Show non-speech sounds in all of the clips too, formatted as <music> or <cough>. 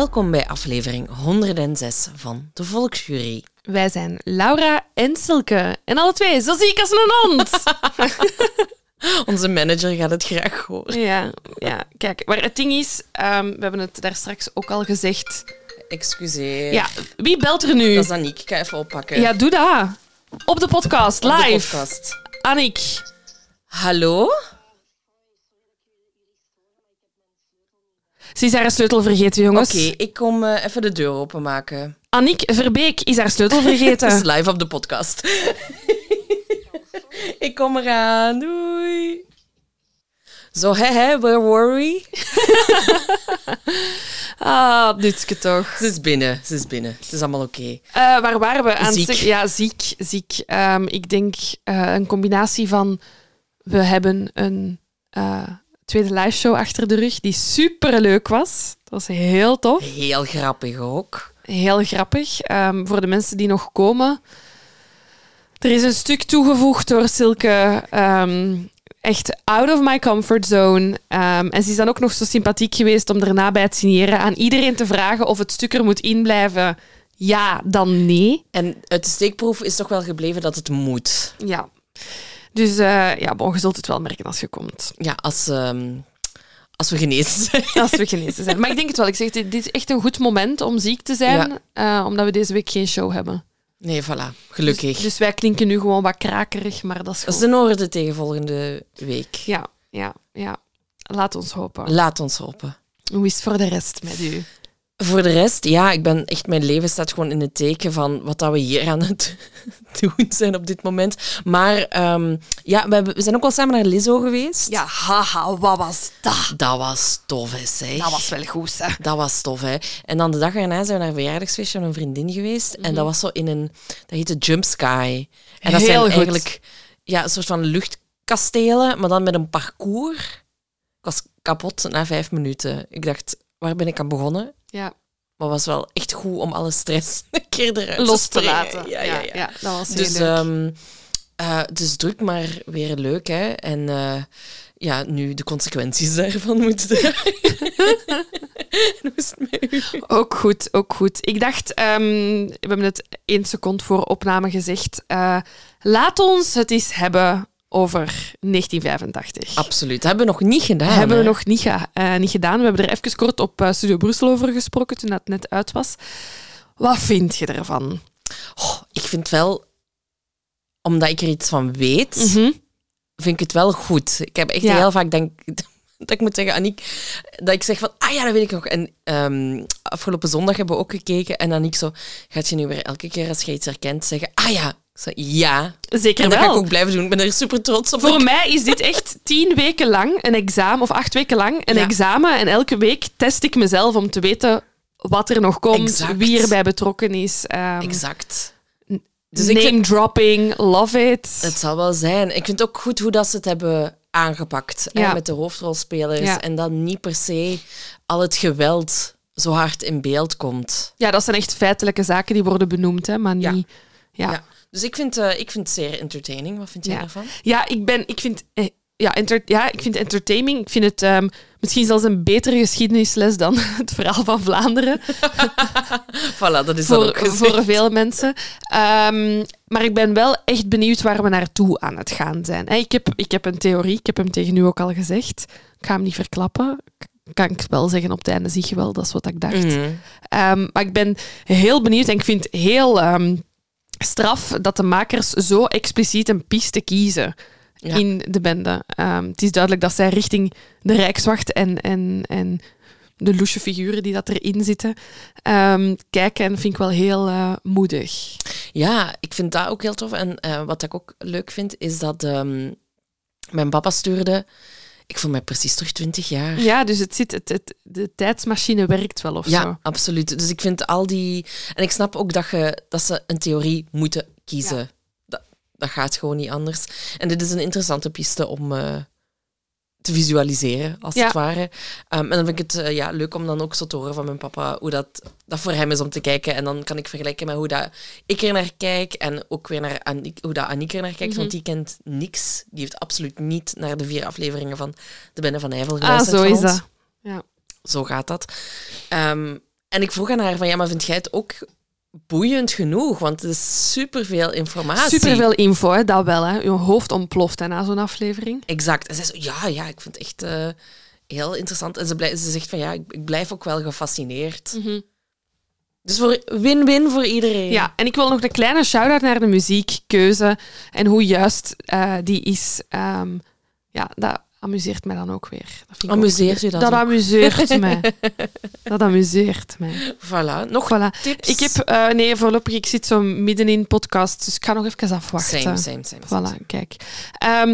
Welkom bij aflevering 106 van de Volksjury. Wij zijn Laura en Silke. En alle twee zo ziek als een hond. <laughs> Onze manager gaat het graag horen. ja, ja, kijk. Maar het ding is, ehm, we hebben het daar straks ook al gezegd. Excuseer. Ja, wie belt er nu? Dat is Aniek. Ik ga even oppakken. Ja, doe dat. Op de podcast, Op de live. podcast. Annick. Hallo? Ze is haar sleutel vergeten, Oké, jongens. ik kom eh, even de deur openmaken. Annick Verbeek is haar sleutel Het <laughs> is vergeten. live op de podcast. <laughs> ik kom eraan. Doei. Zo, hè, hè, where were we? <laughs> ah, dutske toch. Ze is binnen, ze is binnen. Het is allemaal oké. Eh, waar waren we? Aan Ziek. Ja, ziek. ziek. Ehm, ik denk eh, een combinatie van... We hebben een tweede live show achter de rug die super leuk was. Dat was heel tof. Heel grappig ook. Heel grappig. Ehm, voor de mensen die nog komen. Er is een stuk toegevoegd door Silke. ehm, echt out of my comfort zone. Ehm, en ze is dan ook nog zo sympathiek geweest om daarna bij het signeren aan iedereen te vragen of het stuk er moet inblijven. Ja, dan nee. En uit de steekproef is toch wel gebleven dat het moet. Ja. Dus eh, ja, bon, je zult het wel merken als je komt. Ja, als, ehm, als we genezen zijn. <laughs> Als we genezen zijn. Maar ik denk het wel. Ik zeg, dit is echt een goed moment om ziek te zijn. eh, omdat we deze week geen show hebben. Nee, voilà. Gelukkig. Dus, dus wij klinken nu gewoon wat krakerig, maar dat is dat is goed. in orde tegen volgende week. Ja, ja, ja. Laat ons hopen. Laat ons hopen. Hoe is het voor de rest met u? Voor de rest, ja, ik ben echt, mijn leven staat gewoon in het teken van wat dat we hier aan het <laughs> doen zijn op dit moment. Maar ehm, ja, we, hebben- we zijn ook wel samen naar Lizzo geweest. Ja, haha, wat was dat? Dat was tof, hè, zeg. Dat was wel goed, hè? Dat was tof, hè. En dan de dag erna zijn we naar een verjaardagsfeestje van een vriendin geweest. En dat was zo in een... Dat heette Jump Sky. En dat Mhm. Heel zijn goed. eigenlijk ja, een soort van luchtkastelen, maar dan met een parcours. Ik was kapot na vijf minuten. Ik dacht, waar ben ik aan begonnen? Ja, Maar was wel echt goed om alle stress <laughs> een keer eruit los te laten. Ja, ja, ja. dat was heel Dus, leuk. ehm, eh, is druk, maar weer leuk, hè. En eh, ja, nu de consequenties daarvan <laughs> moeten dragen. <laughs> Hoe is het met u? Ook goed, ook goed. Ik dacht, ehm, we hebben het één seconde voor opname gezegd. eh, laat ons het eens hebben over 1985. Absoluut. Dat hebben we nog niet gedaan. hebben we nog niet, eh, niet gedaan. We hebben er even kort op eh, Studio Brussel over gesproken toen dat net uit was. Wat vind je ervan? Oh, ik vind wel, omdat ik er iets van weet, Mhm. vind ik het wel goed. Ik heb echt Ja. heel vaak denk <laughs> dat ik moet zeggen, Aniek, dat ik zeg van, ah ja, dat weet ik nog. En ehm, afgelopen zondag hebben we ook gekeken en Aniek zo, gaat je nu weer elke keer als je iets herkent zeggen, ah ja. Ik ja. Zeker En dat ga ik ook blijven doen. Ik ben er super trots op. Voor mij is dit echt tien weken lang een examen, of acht weken lang een Ja. examen. En elke week test ik mezelf om te weten wat er nog komt, Exact. wie erbij betrokken is. ehm, Exact. Dus ik name vind, dropping, love it. het zal wel zijn. Ik vind het ook goed hoe dat ze het hebben aangepakt. hè, met de hoofdrolspelers. Ja. En dat niet per se al het geweld zo hard in beeld komt. Ja, dat zijn echt feitelijke zaken die worden benoemd, hè, maar niet... Ja. Dus ik vind, eh, ik vind het zeer entertaining. Wat vind jij Ja. daarvan? ik ben... Ik vind... eh, Ja, enter, ja, ik vind entertaining. Ik vind het ehm, misschien zelfs een betere geschiedenisles dan <laughs> het verhaal van Vlaanderen. <laughs> Voilà, dat is voor, ook voor veel mensen. Ehm, maar ik ben wel echt benieuwd waar we naartoe aan het gaan zijn. Hè, Ik heb, ik heb een theorie, ik heb hem tegen u ook al gezegd. Ik ga hem niet verklappen. Kan ik wel zeggen op het einde, zie je wel, dat is wat ik dacht. Mhm. Ehm, maar ik ben heel benieuwd en ik vind het heel straf dat de makers zo expliciet een piste kiezen Ja. in de bende. Ehm, het is duidelijk dat zij richting de Rijkswacht en, en, en de loesje figuren die dat erin zitten ehm, kijken. En vind ik wel heel eh, moedig. Ja, ik vind dat ook heel tof. En eh, wat ik ook leuk vind, is dat ehm, mijn papa stuurde... Ik voel mij precies terug 20 jaar. Ja, dus het zit, het, het, de tijdsmachine werkt wel of Ja, zo. absoluut. Dus ik vind al die... En ik snap ook dat, je, dat ze een theorie moeten kiezen. Ja. Dat, dat gaat gewoon niet anders. En dit is een interessante piste om eh, te visualiseren, als Ja. het ware. Ehm, en dan vind ik het eh, ja, leuk om dan ook zo te horen van mijn papa hoe dat, dat voor hem is om te kijken. En dan kan ik vergelijken met hoe dat ik er naar kijk en ook weer naar Aniek, hoe dat Aniek er naar kijkt. Mhm. Want die kent niks. Die heeft absoluut niet naar de vier afleveringen van De Benne van Nijvel Ah, geluisterd zo van is dat. Ja. Zo gaat dat. Ehm, En ik vroeg aan haar van, ja, maar vind jij het ook boeiend genoeg? Want het is superveel informatie. Superveel info, hè, dat wel. Hè. Je hoofd ontploft hè, na zo'n aflevering. Exact. En zij zo, ja, ja, ik vind het echt eh, heel interessant. En ze, blij- ze zegt van, ja, ik, ik blijf ook wel gefascineerd. Dus voor win-win voor iedereen. Ja, en ik wil nog een kleine shout-out naar de muziekkeuze en hoe juist eh, die is. Ehm, ja, dat amuseert mij dan ook weer. Dat Amuseert ook- u dat Dat ook? amuseert <laughs> mij. Dat amuseert mij. Voilà. Nog Voilà. tips? Ik heb, eh, nee, voorlopig, ik zit zo midden in podcast, dus ik ga nog even afwachten. Same, same, same. same. Voilà, kijk. Ehm,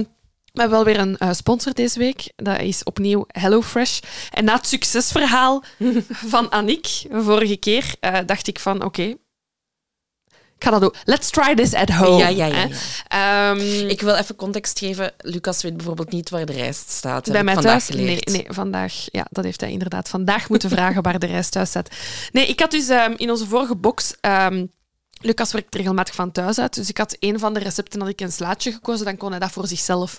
we hebben wel weer een eh, sponsor deze week. Dat is opnieuw HelloFresh. En na het succesverhaal <laughs> van Annick vorige keer, eh, dacht ik van, oké, ik ga dat doen. Let's try this at home. Ja, ja, ja. Ehm, Ik wil even context geven. Lucas weet bijvoorbeeld niet waar de rijst staat. bij mij vandaag thuis? Nee, nee, vandaag. Ja, dat heeft hij inderdaad vandaag moeten vragen waar de reis thuis staat. Nee, ik had dus ehm, in onze vorige box. ehm, Lucas werkt regelmatig van thuis uit. Dus ik had een van de recepten had ik een slaatje gekozen. Dan kon hij dat voor zichzelf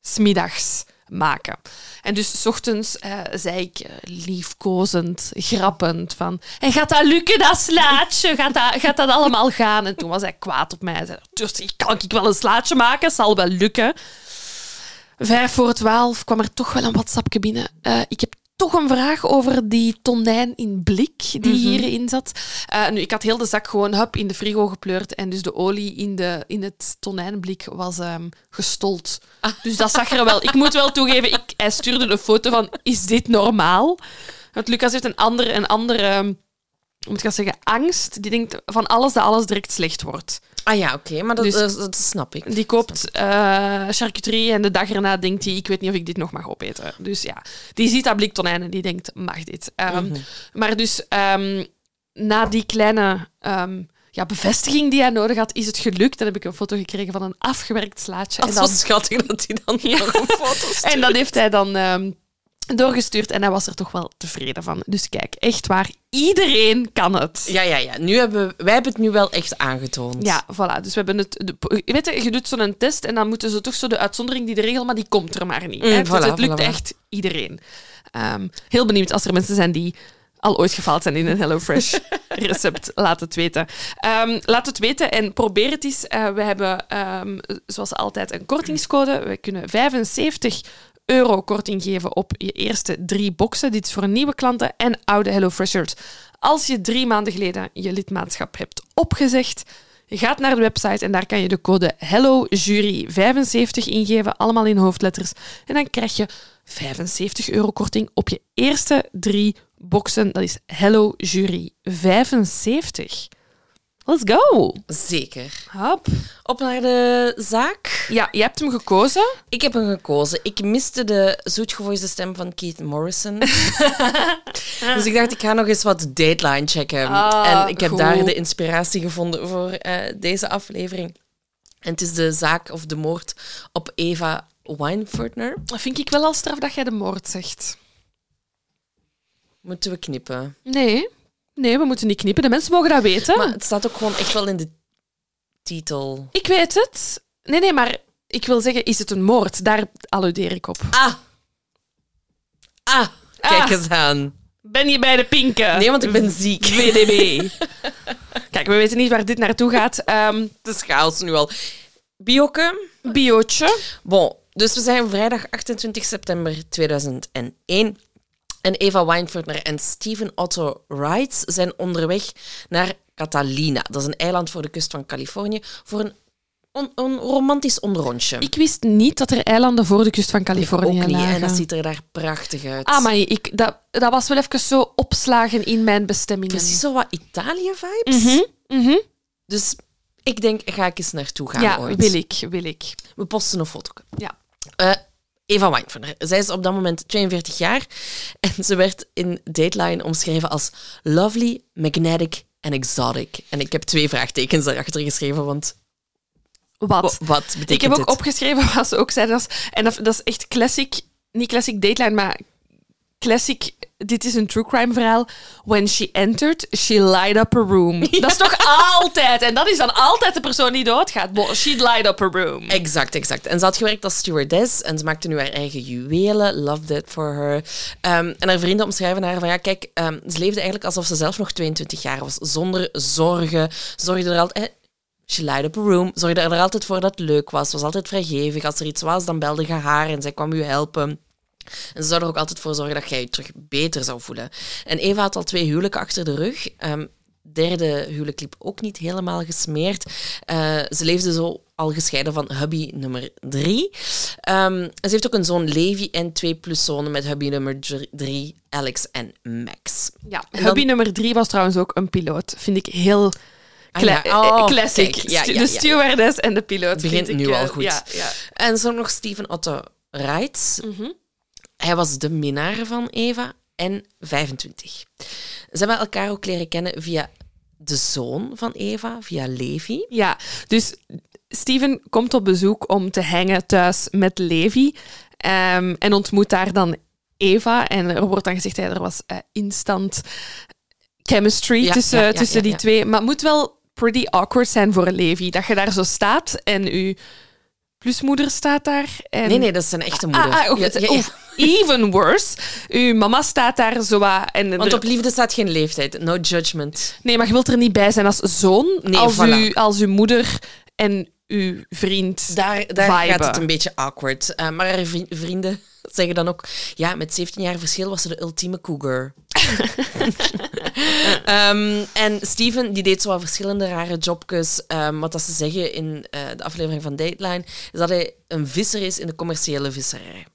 smiddags maken. En dus s ochtends eh, zei ik eh, liefkozend, grappend van... En gaat dat lukken, dat slaatje? Gaat dat, gaat dat allemaal gaan? En toen was hij kwaad op mij. Hij zei, dus kan ik wel een slaatje maken? Zal wel lukken. Vijf voor twaalf kwam er toch wel een WhatsAppje binnen. Eh, ik heb toch een vraag over die tonijn in blik die hierin zat. Eh, nu, ik had heel de zak gewoon hup, in de frigo gepleurd en dus de olie in, de, in het tonijnblik was ehm, gestold. Dus dat zag er wel. Ik moet wel toegeven, ik, hij stuurde een foto van, is dit normaal? Want Lucas heeft een andere, een andere ehm, moet ik zeggen, angst. Die denkt van alles dat alles direct slecht wordt. Ah ja, oké, maar dat, Dus- dat, dat snap ik. Die koopt eh, charcuterie en de dag erna denkt hij, ik weet niet of ik dit nog mag opeten. Dus ja, die ziet dat blik tonijn en die denkt, mag dit? Ehm, Maar dus ehm, na die kleine ehm, ja, bevestiging die hij nodig had, is het gelukt. Dan heb ik een foto gekregen van een afgewerkt slaatje. En, was schattig dat hij dan <laughs> nog een foto stuurt. en dat heeft hij dan doorgestuurd en hij was er toch wel tevreden van. Dus kijk, echt waar, iedereen kan het. Ja, ja, ja. Nu hebben, we- wij hebben het nu wel echt aangetoond. Ja, voilà. Dus we hebben het. De, je weet je, je doet zo'n test en dan moeten ze toch zo de uitzondering die de regel, maar die komt er maar niet. Mm, hè. voilà, dus het lukt voilà, echt iedereen. Ehm, heel benieuwd als er mensen zijn die al ooit gefaald zijn in een HelloFresh <laughs> recept. Laat het weten. Ehm, laat het weten en probeer het eens. Eh, we hebben ehm, zoals altijd een kortingscode. We kunnen 75 euro korting geven op je eerste drie boxen. Dit is voor nieuwe klanten en oude HelloFreshers. Als je drie maanden geleden je lidmaatschap hebt opgezegd, gaat naar de website en daar kan je de code HelloJury75 ingeven, allemaal in hoofdletters. En dan krijg je 75 euro korting op je eerste drie boxen. Dat is HelloJury75. Let's go! Zeker. Hop. Op naar de zaak. Ja, je hebt hem gekozen. Ik heb hem gekozen. Ik miste de zoetgevoelige stem van Keith Morrison. <laughs> dus ik dacht, ik ga nog eens wat Dateline checken. Ah, en ik heb goed. daar de inspiratie gevonden voor eh, deze aflevering. En het is de zaak of de moord op Eva Weinfurtner. Dat vind ik wel al straf dat jij de moord zegt. Moeten we knippen. Nee, nee, we moeten niet knippen. De mensen mogen dat weten. Maar het staat ook gewoon echt wel in de titel. Ik weet het. Nee, nee, maar ik wil zeggen, is het een moord? Daar alludeer ik op. Ah! Ah! Kijk Ah. eens aan. Ben je bij de pinken? Nee, want ik ben ziek. <laughs> VDB. Kijk, we weten niet waar dit naartoe gaat. Ehm Het is chaos nu al. Bioke. biootje. Bon, dus we zijn vrijdag 28 september 2001. En Eva Weinfurtner en Steven Otto Wright zijn onderweg naar Catalina. Dat is een eiland voor de kust van Californië. Voor een, on- een romantisch onderrondje. Ik wist niet dat er eilanden voor de kust van Californië ook niet. lagen. En dat ziet er daar prachtig uit. Ah, maar ik, dat, dat was wel even zo opslagen in mijn bestemmingen. Precies zo wat Italië-vibes. Mhm. Dus ik denk, ga ik eens naartoe gaan Ja, ooit. wil ik, wil ik. We posten een foto. Ja. Eh, Eva Weinfurtner. Zij is op dat moment 42 jaar en ze werd in Dateline omschreven als lovely, magnetic en exotic. En ik heb twee vraagtekens daarachter geschreven, want Wat? wa- wat betekent Ik heb ook dit? opgeschreven <laughs> wat ze ook zeiden. Als, en dat, dat is echt classic, niet classic Dateline, maar classic dit is een true crime verhaal. When she entered, she light up her room. <laughs> Dat is toch altijd? En dat is dan altijd de persoon die doodgaat. Bo- She light up her room. Exact, exact. En ze had gewerkt als stewardess en ze maakte nu haar eigen juwelen. Loved it for her. Ehm, en haar vrienden omschrijven haar van ja, kijk, ehm, ze leefde eigenlijk alsof ze zelf nog 22 jaar was. Zonder zorgen. Zorgde er altijd. eh, She light up a room. Zorgde er altijd voor dat het leuk was. Was altijd vrijgevig. Als er iets was, dan belde je haar en zij kwam u helpen. En ze zou er ook altijd voor zorgen dat jij je terug beter zou voelen. En Eva had al twee huwelijken achter de rug. Ehm, derde huwelijk liep ook niet helemaal gesmeerd. Eh, ze leefde zo al gescheiden van hubby nummer drie. Ehm, en ze heeft ook een zoon Levi en twee pluszonen met hubby nummer dr- drie, Alex en Max. Ja, En hubby dan- nummer drie was trouwens ook een piloot. Vind ik heel Ah ja, oh, eh, classic. kijk, ja, de stewardess en de piloot. Het begint vind ik, nu eh, al goed. En is ook nog Steven Otto Reitz. Mhm. Hij was de minnaar van Eva en 25. Ze hebben elkaar ook leren kennen via de zoon van Eva, via Levi. Ja, dus Steven komt op bezoek om te hangen thuis met Levi ehm, en ontmoet daar dan Eva. En er wordt dan gezegd, ja, er was eh, instant chemistry Ja, tussen, ja, ja, tussen die twee. Maar het moet wel pretty awkward zijn voor Levi. Dat je daar zo staat en uw plusmoeder staat daar. En... Nee, nee, dat is zijn echte moeder. Ah, ah, oh, Ja, ja, ja. oh, even worse. Uw mama staat daar zo en Want op liefde staat geen leeftijd. No judgment. Nee, maar je wilt er niet bij zijn als zoon, Nee, als, voilà. uw, als uw moeder en uw vriend. Daar, daar viben. gaat het een beetje awkward. Eh, maar haar vrienden zeggen dan ook... Ja, met 17 jaar verschil was ze de ultieme cougar. <laughs> Ehm, en Steven, die deed zo wat verschillende rare jobjes. Ehm, wat dat ze zeggen in eh, de aflevering van Dateline, is dat hij een visser is in de commerciële visserij.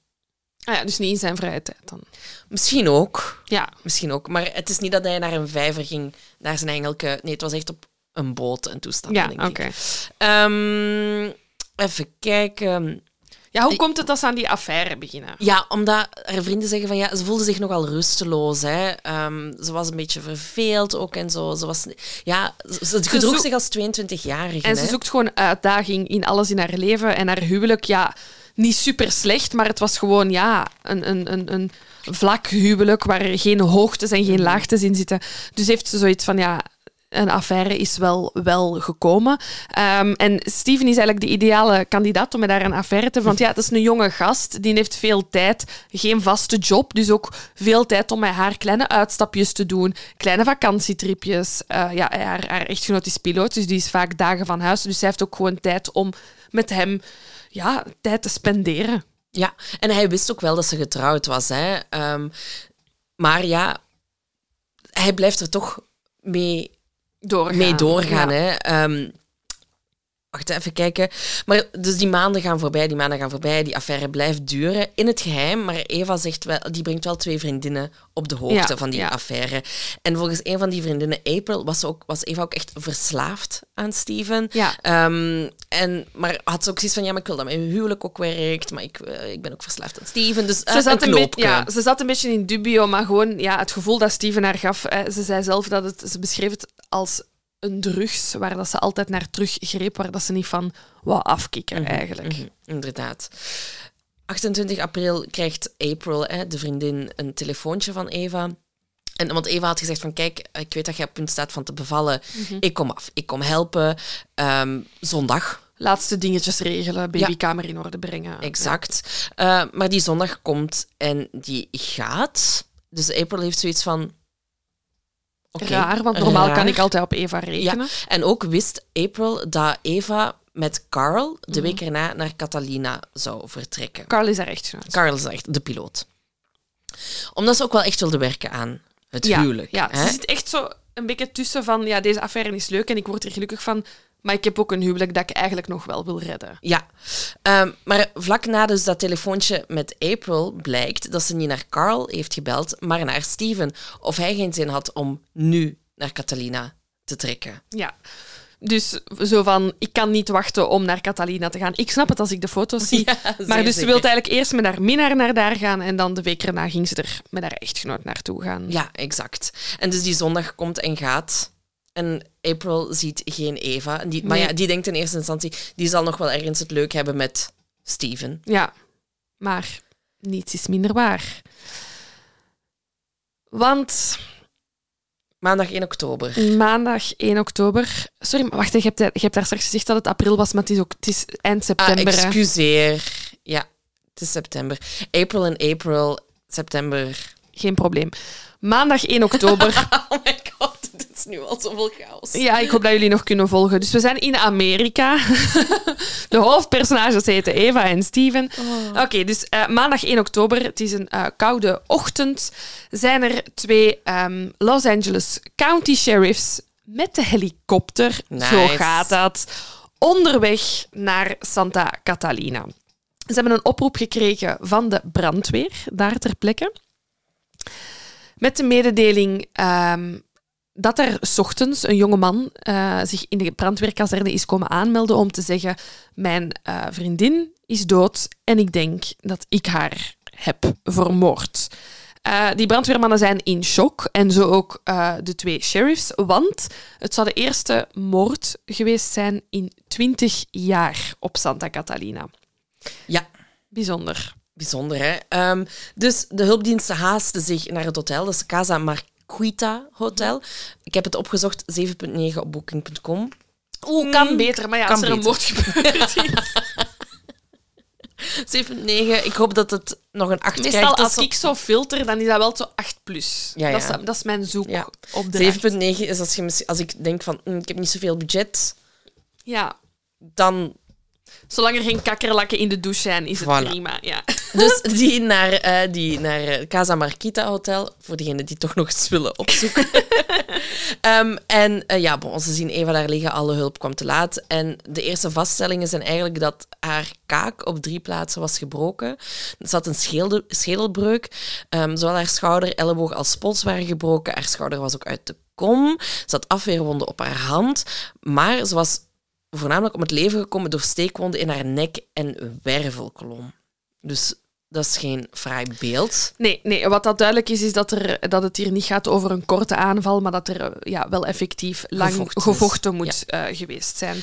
Ah ja, dus niet in zijn vrije tijd dan. Misschien ook. Ja. Misschien ook. Maar het is niet dat hij naar een vijver ging, naar zijn engelke. Nee, het was echt op een boot en toestand, Ja, denk oké. ik. Ehm, even kijken. Ja, hoe komt het dat ze aan die affaire beginnen? Ja, omdat haar vrienden zeggen van ja, ze voelde zich nogal rusteloos. Hè. Ehm, ze was een beetje verveeld ook en zo. Ze, was, ja, ze, ze gedroeg zich als 22-jarige. En ze hè. zoekt gewoon uitdaging in alles in haar leven. En haar huwelijk, ja, niet super slecht, maar het was gewoon ja, een, een, een, een vlak huwelijk waar geen hoogtes en geen laagtes in zitten. Dus heeft ze zoiets van ja. Een affaire is wel, wel gekomen. Ehm, en Steven is eigenlijk de ideale kandidaat om met haar een affaire te. Want ja, het is een jonge gast, die heeft veel tijd, geen vaste job. Dus ook veel tijd om met haar kleine uitstapjes te doen, kleine vakantietripjes. Eh, ja, haar, haar echtgenoot is piloot, dus die is vaak dagen van huis. Dus zij heeft ook gewoon tijd om met hem ja, tijd te spenderen. Ja, en hij wist ook wel dat ze getrouwd was. Hè. Ehm, maar ja, hij blijft er toch mee Doorgaan. mee doorgaan. Ja. Hè. Ehm, wacht even kijken. Maar dus die maanden gaan voorbij, die maanden gaan voorbij. Die affaire blijft duren in het geheim. Maar Eva zegt wel, die brengt wel twee vriendinnen op de hoogte Ja, van die ja. affaire. En volgens een van die vriendinnen, April, was, ze ook, was Eva ook echt verslaafd aan Steven. Ja. Ehm, en, maar had ze ook zoiets van, ja, maar ik wil dat mijn huwelijk ook werkt. Maar ik, eh, ik ben ook verslaafd aan Steven. Dus eh, Ze zat, een ja, ze zat een beetje in dubio, maar gewoon ja, het gevoel dat Steven haar gaf. eh, ze zei zelf dat het, ze beschreef het als een drugs, waar dat ze altijd naar teruggreep, waar dat ze niet van wou afkicken eigenlijk. Mhm, inderdaad. 28 april krijgt April, hè, de vriendin, een telefoontje van Eva. En, want Eva had gezegd van, kijk, ik weet dat jij op punt staat van te bevallen. Mhm. Ik kom af, ik kom helpen. Ehm, zondag, Laatste dingetjes regelen, babykamer in orde brengen. exact. Eh, maar die zondag komt en die gaat. Dus April heeft zoiets van... Raar, want normaal raar. kan ik altijd op Eva rekenen. En ook wist April dat Eva met Carl de Mhm. week erna naar Catalina zou vertrekken. Carl is haar echtgenoot. Carl is echt de piloot. Omdat ze ook wel echt wilde werken aan het ja, huwelijk. Ja, hè? ze zit echt zo een beetje tussen van, ja, deze affaire is leuk en ik word er gelukkig van, maar ik heb ook een huwelijk dat ik eigenlijk nog wel wil redden. Ja. Ehm, maar vlak na dus dat telefoontje met April blijkt dat ze niet naar Carl heeft gebeld, maar naar Steven. Of hij geen zin had om nu naar Catalina te trekken. Ja. Dus zo van, ik kan niet wachten om naar Catalina te gaan. Ik snap het als ik de foto's <laughs> zie. Ja, maar dus ze zeker. wil eigenlijk eerst met haar minnaar naar daar gaan en dan de week erna ging ze er met haar echtgenoot naartoe gaan. Ja, exact. En dus die zondag komt en gaat. En April ziet geen Eva. En die, maar ja, die denkt in eerste instantie, die zal nog wel ergens het leuk hebben met Steven. Ja. Maar niets is minder waar. Want Maandag 1 oktober. maandag 1 oktober... Sorry, maar wacht, je hebt, je hebt daar straks gezegd dat het april was, maar het is ook het is eind Ah, september. hè. excuseer. Ja, het is september. April en April, september. Geen probleem. Maandag 1 oktober. <laughs> Oh my god, <laughs> dit is nu al zoveel chaos. ja, ik hoop dat jullie nog kunnen volgen. Dus we zijn in Amerika. <laughs> De hoofdpersonages heten Eva en Steven. Oké, dus eh, maandag 1 oktober, het is een eh, koude ochtend, zijn er twee ehm, Los Angeles County Sheriffs met de helikopter, zo gaat dat, onderweg naar Santa Catalina. Ze hebben een oproep gekregen van de brandweer, daar ter plekke. Met de mededeling ehm, dat er 's ochtends een jonge man eh, zich in de brandweerkazerne is komen aanmelden om te zeggen: Mijn eh, vriendin is dood en ik denk dat ik haar heb vermoord. Eh, die brandweermannen zijn in shock en zo ook de twee sheriffs, want het zou de eerste moord geweest zijn in 20 jaar op Santa Catalina. Ja, Bijzonder. bijzonder hè. Ehm, dus de hulpdiensten haasten zich naar het hotel, dat is Casa Marquita Hotel. Ik heb het opgezocht, 7.9 op booking.com. Oeh, kan beter, maar ja, kan als er een moord gebeurd is. <laughs> 7.9, ik hoop dat het nog een 8 Meestal krijgt. als Dat is ik zo filter, dan is dat wel zo 8 plus. Ja, Dat, ja. is, dat is mijn zoek Ja. op de 7.9 is als, je, als ik denk van, hm, ik heb niet zoveel budget, Ja, dan zolang er geen kakkerlakken in de douche zijn, is het Voilà. prima. Ja. Dus die naar, eh die naar eh, Casa Marquita Hotel, voor diegenen die toch nog eens willen opzoeken. <laughs> Ehm, en eh, ja, bon, ze zien Eva daar liggen, alle hulp kwam te laat. En de eerste vaststellingen zijn eigenlijk dat haar kaak op drie plaatsen was gebroken. Er zat een schelde- schedelbreuk. Ehm, zowel haar schouder, elleboog als pols waren gebroken. Haar schouder was ook uit de kom. Ze had afweerwonden op haar hand. Maar ze was voornamelijk om het leven gekomen door steekwonden in haar nek en wervelkolom. Dus dat is geen fraai beeld. Nee, nee, wat dat duidelijk is, is dat, er, dat het hier niet gaat over een korte aanval, maar dat er eh, ja, wel effectief lang Gevochten moet eh, geweest zijn.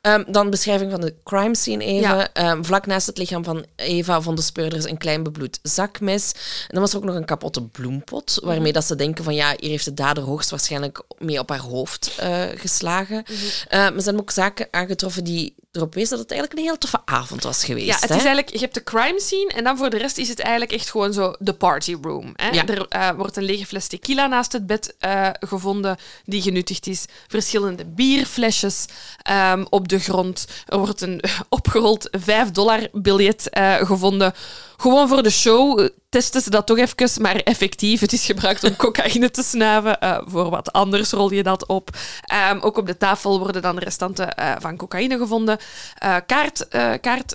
Ehm, dan beschrijving van de crime scene even. Ja. Ehm, vlak naast het lichaam van Eva vonden speurders een klein bebloed zakmes. En dan was er ook nog een kapotte bloempot, Mhm. waarmee dat ze denken van ja, hier heeft de dader hoogstwaarschijnlijk mee op haar hoofd eh, geslagen. Maar ze hebben ook zaken aangetroffen die erop wezen dat het eigenlijk een heel toffe avond was geweest. Ja, het hè? is eigenlijk, je hebt de crime scene en dan voor de rest is het eigenlijk echt gewoon zo de party room. Hè? Ja. Er eh, wordt een lege fles tequila naast het bed eh, gevonden die genuttigd is. Verschillende bierflesjes ehm, op de grond. Er wordt een <laughs> opgerold 5 dollar biljet eh, gevonden. Gewoon voor de show eh, testen ze dat toch even, maar effectief. Het is gebruikt om <laughs> cocaïne te snuiven. Eh, voor wat anders rol je dat op. Ehm, ook op de tafel worden dan restanten eh, van cocaïne gevonden. Eh, kaart, kaart,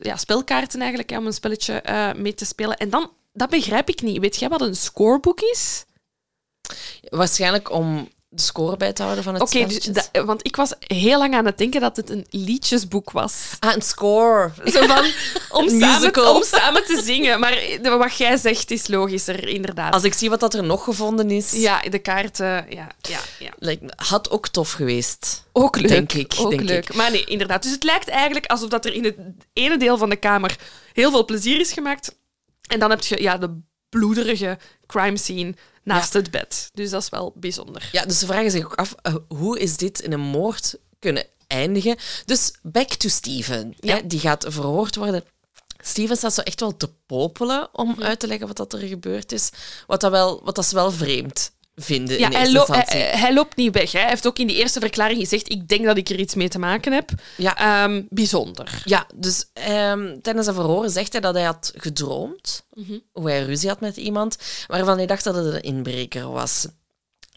ja, spelkaarten eigenlijk, om een spelletje mee te spelen. En dan, dat begrijp ik niet. Weet jij wat een scorebook is? Waarschijnlijk om de score bij te houden van het Oké, dus want ik was heel lang aan het denken dat het een liedjesboek was. Ah, een score. Zo van, <laughs> om, Een samen, musical. om samen te zingen. Maar wat jij zegt is logischer, inderdaad. Als ik zie wat dat er nog gevonden is, Ja, de kaarten, ja, ja, ja. had ook tof geweest. Ook leuk. Denk ik, Ook denk leuk. ik. Maar nee, inderdaad. Dus het lijkt eigenlijk alsof dat er in het ene deel van de kamer heel veel plezier is gemaakt. En dan heb je ja, de bloederige crime scene naast het bed. Dus dat is wel bijzonder. Ja, dus ze vragen zich ook af, eh, hoe is dit in een moord kunnen eindigen? Dus back to Steven. Ja. Hè, die gaat verhoord worden. Steven staat zo echt wel te popelen om uit te leggen wat dat er gebeurd is. Wat, dat wel, wat dat ze wel vreemd vinden Ja, in hij, eerste lo- instantie. hij, hij loopt niet weg. Hè. Hij heeft ook in die eerste verklaring gezegd: Ik denk dat ik er iets mee te maken heb. Ja. Ehm, bijzonder. Ja, dus ehm, tijdens zijn verhoor zegt hij dat hij had gedroomd Mhm. hoe hij ruzie had met iemand, waarvan hij dacht dat het een inbreker was.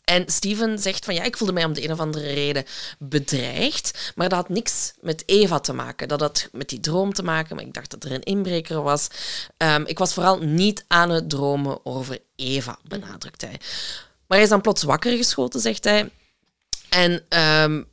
En Steven zegt van ja, ik voelde mij om de een of andere reden bedreigd, maar dat had niks met Eva te maken. Dat had met die droom te maken, maar ik dacht dat er een inbreker was. Ehm, ik was vooral niet aan het dromen over Eva, benadrukt hij. Maar hij is dan plots wakker geschoten, zegt hij. En, ehm,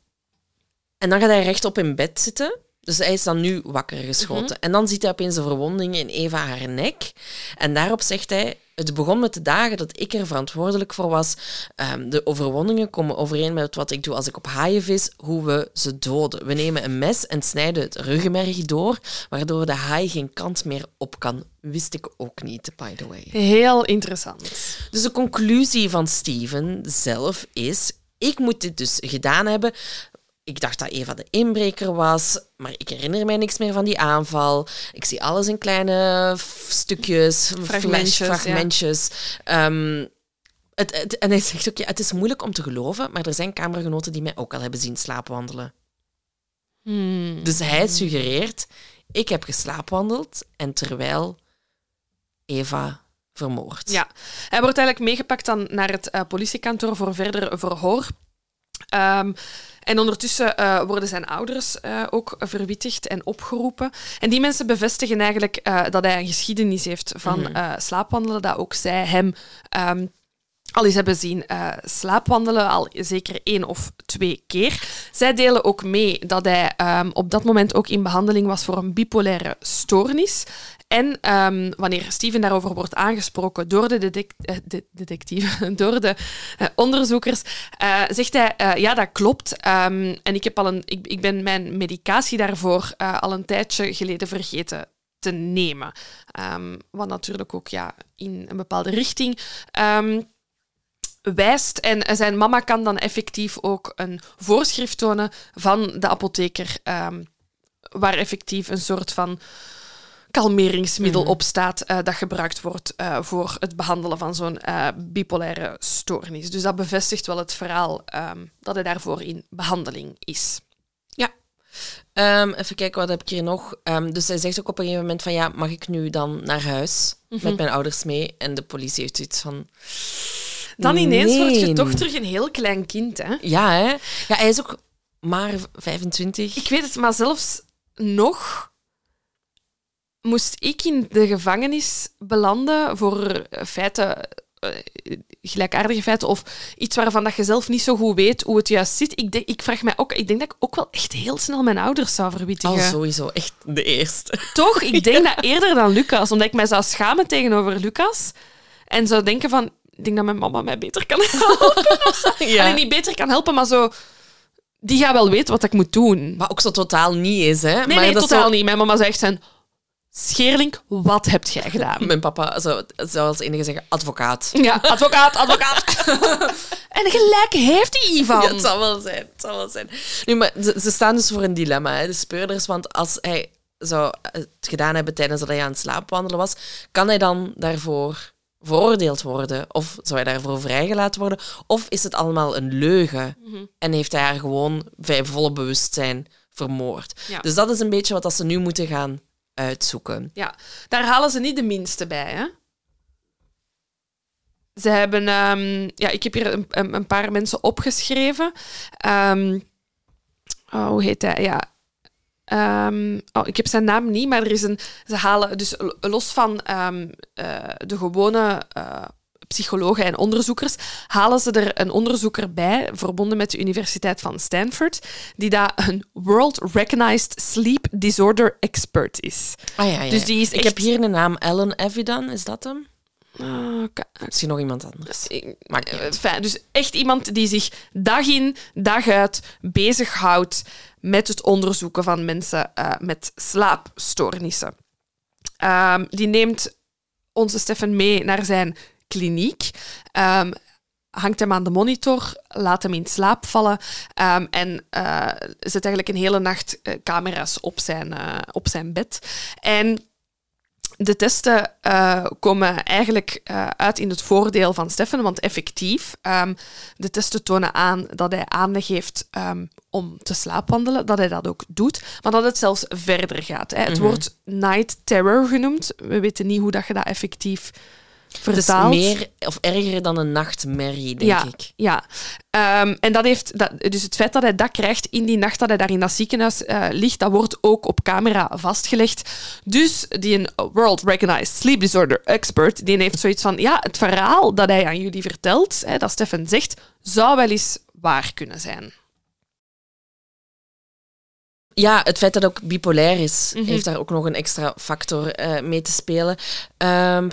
en dan gaat hij rechtop in bed zitten. Dus hij is dan nu wakker geschoten. En dan ziet hij opeens een verwonding in Eva haar nek. En daarop zegt hij, het begon met de dagen dat ik er verantwoordelijk voor was. Ehm, de overwonningen komen overeen met wat ik doe als ik op haaien vis, hoe we ze doden. We nemen een mes en snijden het ruggenmerg door, waardoor de haai geen kant meer op kan. Wist ik ook niet, by the way. Heel interessant. Dus de conclusie van Steven zelf is: ik moet dit dus gedaan hebben. Ik dacht dat Eva de inbreker was, maar ik herinner mij niks meer van die aanval. Ik zie alles in kleine stukjes, Fragmentjes, flash- fragmentjes. Ehm, het, het- en hij zegt ook, ja, het is moeilijk om te geloven, maar er zijn kamergenoten die mij ook al hebben zien slaapwandelen. Hmm. Dus hij suggereert, ik heb geslaapwandeld en terwijl Eva vermoord. Ja, hij wordt eigenlijk meegepakt dan naar het eh, politiekantoor voor verder verhoor. Ehm, en ondertussen eh, worden zijn ouders eh, ook verwittigd en opgeroepen. En die mensen bevestigen eigenlijk eh, dat hij een geschiedenis heeft van Mhm. slaapwandelen, dat ook zij hem ehm, al eens hebben zien slaapwandelen, al zeker één of twee keer. Zij delen ook mee dat hij ehm, op dat moment ook in behandeling was voor een bipolaire stoornis. En ehm, wanneer Steven daarover wordt aangesproken door de, detec- eh, de detectieve, <laughs> door de eh, onderzoekers, eh, zegt hij, ja, dat klopt. Ehm, en ik, heb al een, ik, ik ben mijn medicatie daarvoor al een tijdje geleden vergeten te nemen. Ehm, wat natuurlijk ook ja, in een bepaalde richting wijst. En zijn mama kan dan effectief ook een voorschrift tonen van de apotheker, waar effectief een soort van kalmeringsmiddel Mhm. op staat eh, dat gebruikt wordt eh, voor het behandelen van zo'n eh, bipolaire stoornis. Dus dat bevestigt wel het verhaal ehm, dat hij daarvoor in behandeling is. Ehm, even kijken, wat heb ik hier nog? Ehm, dus hij zegt ook op een gegeven moment van ja, mag ik nu dan naar huis Mhm. met mijn ouders mee? En de politie heeft zoiets van Dan ineens word je toch terug een heel klein kind, hè? ja, hè? Ja, hij is ook maar 25. Ik weet het, maar zelfs nog moest ik in de gevangenis belanden voor eh, feiten, eh, gelijkaardige feiten of iets waarvan dat je zelf niet zo goed weet hoe het juist zit. Ik, denk, ik vraag mij ook, ik denk dat ik ook wel echt heel snel mijn ouders zou Al verwittigen. sowieso echt de eerste. Toch? Ik <laughs> denk dat eerder dan Lucas, omdat ik mij zou schamen tegenover Lucas en zou denken van, ik denk dat mijn mama mij beter kan helpen. <laughs> Ja. Alleen niet beter kan helpen, maar zo, die gaat wel weten wat ik moet doen. Maar ook zo totaal niet is, hè? Nee, maar nee, dat is totaal zo- niet. Mijn mama echt zijn... Scheerlink, wat heb jij gedaan? Mijn papa zou, zou als enige zeggen advocaat. Ja, advocaat, advocaat. <laughs> en gelijk heeft hij Ivan. Ja, het zal wel zijn. Het zal wel zijn. Nu, maar ze, ze staan dus voor een dilemma, hè, de speurders. Want als hij zou het gedaan hebben tijdens dat hij aan het slaapwandelen was, kan hij dan daarvoor veroordeeld worden? Of zou hij daarvoor vrijgelaten worden? Of is het allemaal een leugen Mhm. en heeft hij haar gewoon bij volle bewustzijn vermoord? Ja. Dus dat is een beetje wat dat ze nu moeten gaan uitzoeken. Ja, daar halen ze niet de minste bij, hè? Ze hebben... ehm, ja, ik heb hier een, een, paar mensen opgeschreven. Ehm, oh, hoe heet hij? Ja... Ehm, oh, ik heb zijn naam niet, maar er is een... Ze halen dus los van eh, de gewone eh, psychologen en onderzoekers, halen ze er een onderzoeker bij, verbonden met de Universiteit van Stanford, die daar een World Recognized Sleep Disorder Expert is. Ah ja, ja. Dus die is Ik heb hier een naam, Alan Evidan, is dat hem? Ah, Misschien nog iemand anders. ik- Maakt eh, fijn. Dus echt iemand die zich dag in, dag uit bezighoudt met het onderzoeken van mensen eh, met slaapstoornissen. Ehm, die neemt onze Stefan mee naar zijn kliniek. Ehm, hangt hem aan de monitor, laat hem in slaap vallen ehm, en eh, zet eigenlijk een hele nacht eh, camera's op zijn, eh, op zijn bed. En de testen komen eigenlijk uit in het voordeel van Stefan, want effectief, ehm, de testen tonen aan dat hij aanleg heeft om te slaapwandelen, dat hij dat ook doet, maar dat het zelfs verder gaat. Hè. Het Mhm. wordt night terror genoemd. We weten niet hoe dat je dat effectief Het is meer of erger dan een nachtmerrie, denk ja, ik. Ja, Ehm, en dat heeft, dat, dus het feit dat hij dat krijgt in die nacht dat hij daar in dat ziekenhuis eh, ligt, dat wordt ook op camera vastgelegd. Dus die een World Recognized Sleep Disorder Expert, die heeft zoiets van, ja, het verhaal dat hij aan jullie vertelt, hè, dat Stefan zegt, zou wel eens waar kunnen zijn. Ja, het feit dat het ook bipolair is, Mhm. heeft daar ook nog een extra factor eh, mee te spelen. Ehm,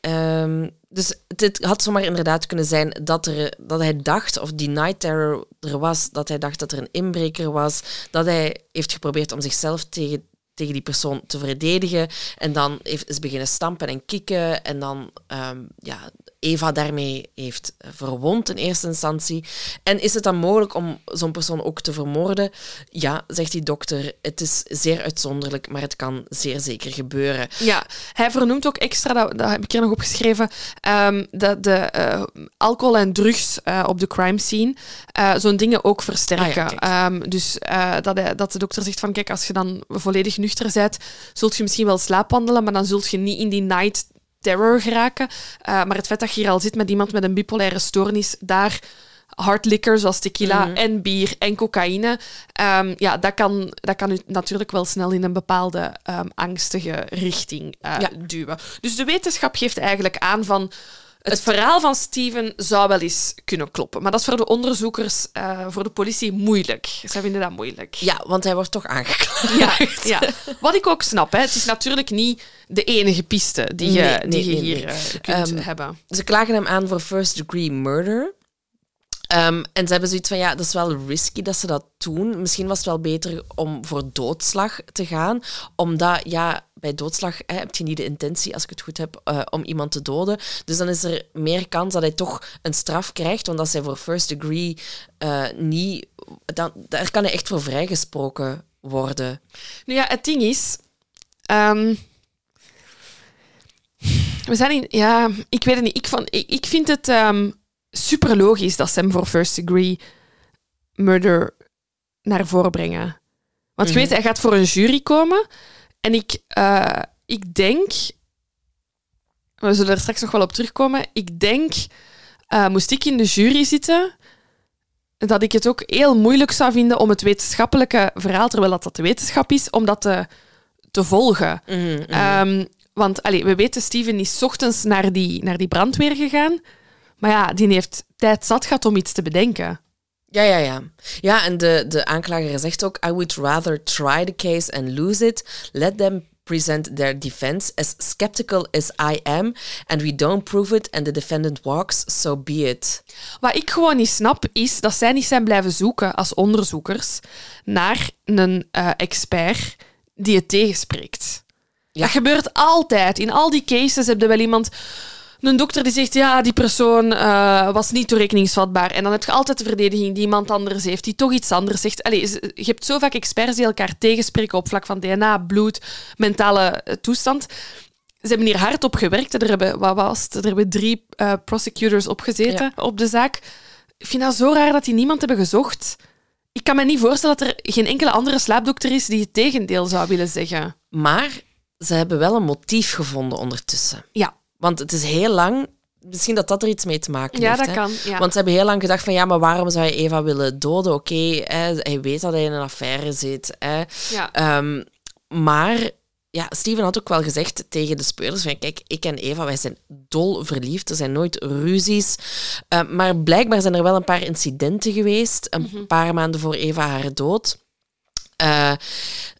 ehm, dus het, het had zomaar inderdaad kunnen zijn dat, er, dat hij dacht, of die night terror er was, dat hij dacht dat er een inbreker was, dat hij heeft geprobeerd om zichzelf tegen, tegen die persoon te verdedigen en dan heeft, is beginnen stampen en kikken en dan ehm, ja, Eva daarmee heeft verwond in eerste instantie. En is het dan mogelijk om zo'n persoon ook te vermoorden? Ja, zegt die dokter, het is zeer uitzonderlijk, maar het kan zeer zeker gebeuren. Ja, hij vernoemt ook extra, dat, dat heb ik hier nog opgeschreven, ehm, dat de eh, alcohol en drugs eh, op de crime scene eh, zo'n dingen ook versterken. Ah ja. Ehm, dus dat, hij, dat de dokter zegt van, kijk, als je dan volledig nuchter bent, zult je misschien wel slaapwandelen, maar dan zult je niet in die night terror geraken. Eh, maar het feit dat je hier al zit met iemand met een bipolaire stoornis, daar hard liquor zoals tequila Mhm. en bier en cocaïne, ehm, ja, dat kan, dat kan u natuurlijk wel snel in een bepaalde ehm, angstige richting eh, Ja. duwen. Dus de wetenschap geeft eigenlijk aan van het, verhaal van Steven zou wel eens kunnen kloppen. Maar dat is voor de onderzoekers, eh, voor de politie, moeilijk. Zij vinden dat moeilijk. Ja, want hij wordt toch aangeklaagd. Ja, ja. Wat ik ook snap, hè. het is natuurlijk niet de enige piste die je, Nee, nee, die je hier nee. eh, kunt Ehm, hebben. Ze klagen hem aan voor first degree murder. Ehm, en ze hebben zoiets van, ja, dat is wel risky dat ze dat doen. Misschien was het wel beter om voor doodslag te gaan. Omdat, ja, bij doodslag hè, heb je niet de intentie, als ik het goed heb, eh, om iemand te doden. Dus dan is er meer kans dat hij toch een straf krijgt. Want als hij voor first degree eh, niet... Dan, daar kan hij echt voor vrijgesproken worden. Nu ja, het ding is... ehm, we zijn in... Ja, ik weet het niet. Ik, van, ik, ik vind het ehm, super logisch dat ze hem voor first degree murder naar voren brengen. Want je Mhm. weet, hij gaat voor een jury komen. En ik, eh, ik denk... We zullen er straks nog wel op terugkomen. Ik denk, eh, moest ik in de jury zitten, dat ik het ook heel moeilijk zou vinden om het wetenschappelijke verhaal, terwijl dat, dat de wetenschap is, om dat te, te volgen. Ehm, want allee, we weten, Steven is 's ochtends naar die, naar die brandweer gegaan. Maar ja, die heeft tijd zat gehad om iets te bedenken. Ja, ja, ja. Ja, en de, de aanklager zegt ook: I would rather try the case and lose it. Let them present their defense as skeptical as I am, and we don't prove it and the defendant walks, so be it. Wat ik gewoon niet snap, is dat zij niet zijn blijven zoeken als onderzoekers naar een eh, expert die het tegenspreekt. Ja. Dat gebeurt altijd. In al die cases heb je wel iemand... Een dokter die zegt, ja, die persoon eh, was niet toerekeningsvatbaar. En dan heb je altijd de verdediging die iemand anders heeft, die toch iets anders zegt. Allee, je hebt zo vaak experts die elkaar tegenspreken op vlak van DNA, bloed, mentale eh, toestand. Ze hebben hier hard op gewerkt. Er hebben, wat was het? Er hebben drie eh, prosecutors opgezeten op de zaak. Ik vind dat zo raar dat die niemand hebben gezocht. Ik kan me niet voorstellen dat er geen enkele andere slaapdokter is die het tegendeel zou willen zeggen. Maar ze hebben wel een motief gevonden ondertussen. Ja, Want het is heel lang. Misschien dat dat er iets mee te maken ja heeft. dat hè. kan. Ja. Want ze hebben heel lang gedacht van ja, maar waarom zou je Eva willen doden? Oké, hij weet dat hij in een affaire zit. Hè. ja. Ehm, maar ja, Steven had ook wel gezegd tegen de speurders van kijk, ik en Eva, wij zijn dol verliefd. Er zijn nooit ruzies. Eh, maar blijkbaar zijn er wel een paar incidenten geweest, een paar maanden voor Eva haar dood. Eh,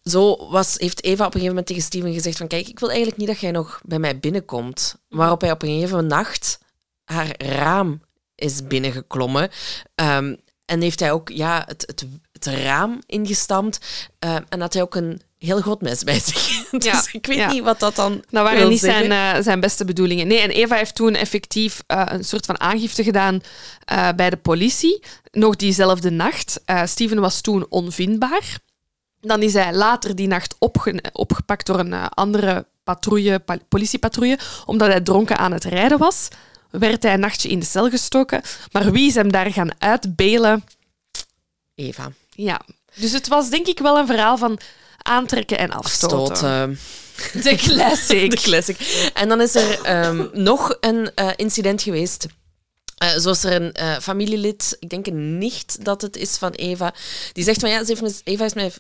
zo was, heeft Eva op een gegeven moment tegen Steven gezegd van kijk, ik wil eigenlijk niet dat jij nog bij mij binnenkomt. Waarop hij op een gegeven nacht haar raam is binnengeklommen. Ehm, en heeft hij ook ja, het, het, het raam ingestampt. Eh, en had hij ook een heel groot mes bij zich. <laughs> dus Ja, ik weet ja. niet wat dat dan Dat waren niet zijn, eh, zijn beste bedoelingen. Nee, en Eva heeft toen effectief eh, een soort van aangifte gedaan bij de politie. Nog diezelfde nacht. Steven was toen onvindbaar. Dan is hij later die nacht opge- opgepakt door een eh, andere patrouille, pa- politiepatrouille, omdat hij dronken aan het rijden was. Werd hij een nachtje in de cel gestoken. Maar wie is hem daar gaan uitbelen? Eva. Ja. Dus het was denk ik wel een verhaal van aantrekken en afstoten. Stoten. De classic. <laughs> De classic. En dan is er ehm, nog een eh, incident geweest. Eh, zo er een eh, familielid, ik denk een nicht dat het is van Eva, die zegt van ja, heeft me, Eva, heeft mij,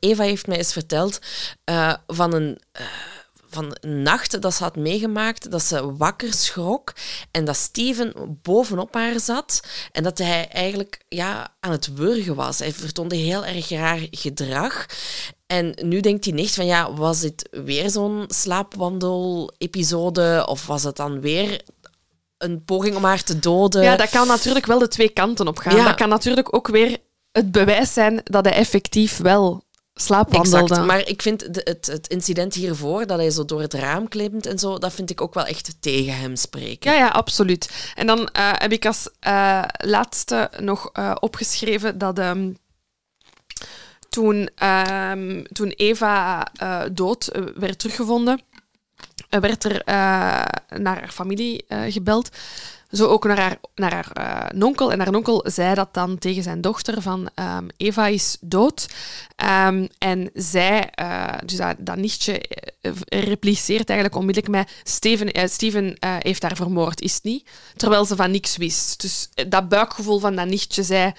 Eva heeft mij eens verteld eh, van een, van een nacht dat ze had meegemaakt, dat ze wakker schrok en dat Steven bovenop haar zat en dat hij eigenlijk ja, aan het wurgen was. Hij vertoonde heel erg raar gedrag. En nu denkt hij niet van, ja, was dit weer zo'n slaapwandel-episode of was het dan weer een poging om haar te doden? Ja, dat kan natuurlijk wel de twee kanten op gaan. Ja. Dat kan natuurlijk ook weer het bewijs zijn dat hij effectief wel slaapwandelde. Exact. Maar ik vind de- het, het incident hiervoor, dat hij zo door het raam klimt en zo, dat vind ik ook wel echt tegen hem spreken. Ja, ja, absoluut. En dan eh, heb ik als eh, laatste nog eh, opgeschreven dat ehm, toen, ehm, toen Eva dood werd teruggevonden, werd er eh, naar haar familie eh, gebeld. Zo ook naar haar, naar haar eh, nonkel. En haar nonkel zei dat dan tegen zijn dochter van ehm, Eva is dood. Ehm, en zij, eh, dus dat, dat nichtje, eh, repliceert eigenlijk onmiddellijk met Steven, eh, Steven eh, heeft haar vermoord, is het niet? Terwijl ze van niks wist. Dus eh, dat buikgevoel van dat nichtje zei,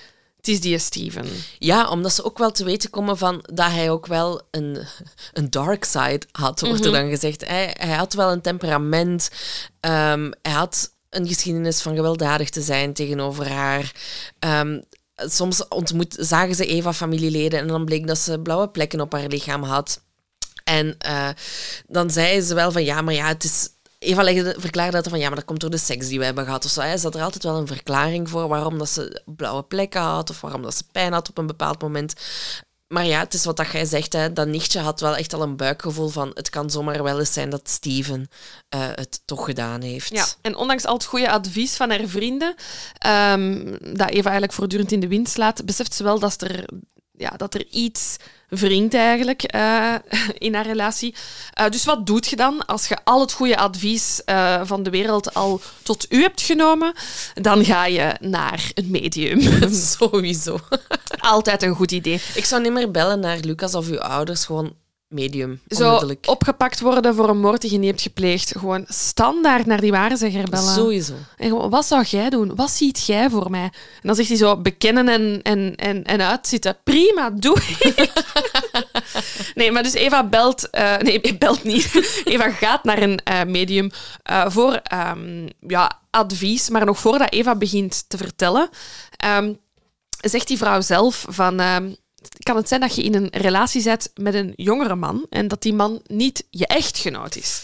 het is die Steven. Ja, omdat ze ook wel te weten komen van dat hij ook wel een, een dark side had, wordt er dan gezegd. Hij, hij had wel een temperament. ehm, hij had een geschiedenis van gewelddadig te zijn tegenover haar. Ehm, soms ontmoet, zagen ze Eva familieleden en dan bleek dat ze blauwe plekken op haar lichaam had. En eh, dan zei ze wel van ja, maar ja, het is. Eva legde, verklaarde dat van ja, maar dat komt door de seks die we hebben gehad. Of zo. Hij zat er altijd wel een verklaring voor waarom dat ze blauwe plekken had of waarom dat ze pijn had op een bepaald moment. Maar ja, het is wat dat jij zegt. Hè. Dat nichtje had wel echt al een buikgevoel van het kan zomaar wel eens zijn dat Steven eh, het toch gedaan heeft. Ja, en ondanks al het goede advies van haar vrienden, ehm, dat Eva eigenlijk voortdurend in de wind slaat, beseft ze wel dat er, ja, dat er iets wringt eigenlijk eh, <laughs> in haar relatie. Eh, dus wat doet je dan als je al het goede advies eh, van de wereld al tot u hebt genomen? Dan ga je naar een medium. <laughs> Sowieso. Altijd een goed idee. Ik zou niet meer bellen naar Lucas of uw ouders, gewoon medium. Zo opgepakt worden voor een moord die je niet hebt gepleegd. Gewoon standaard naar die waarzegger bellen. Sowieso. En gewoon, wat zou jij doen? Wat ziet jij voor mij? En dan zegt hij zo, bekennen en, en, en, en uitzitten. Prima, doe ik. <laughs> nee, maar dus Eva belt... eh, nee, <laughs> belt niet. Eva gaat naar een eh, medium eh, voor ehm, ja, advies. Maar nog voordat Eva begint te vertellen, ehm, zegt die vrouw zelf van... kan het zijn dat je in een relatie zit met een jongere man en dat die man niet je echtgenoot is?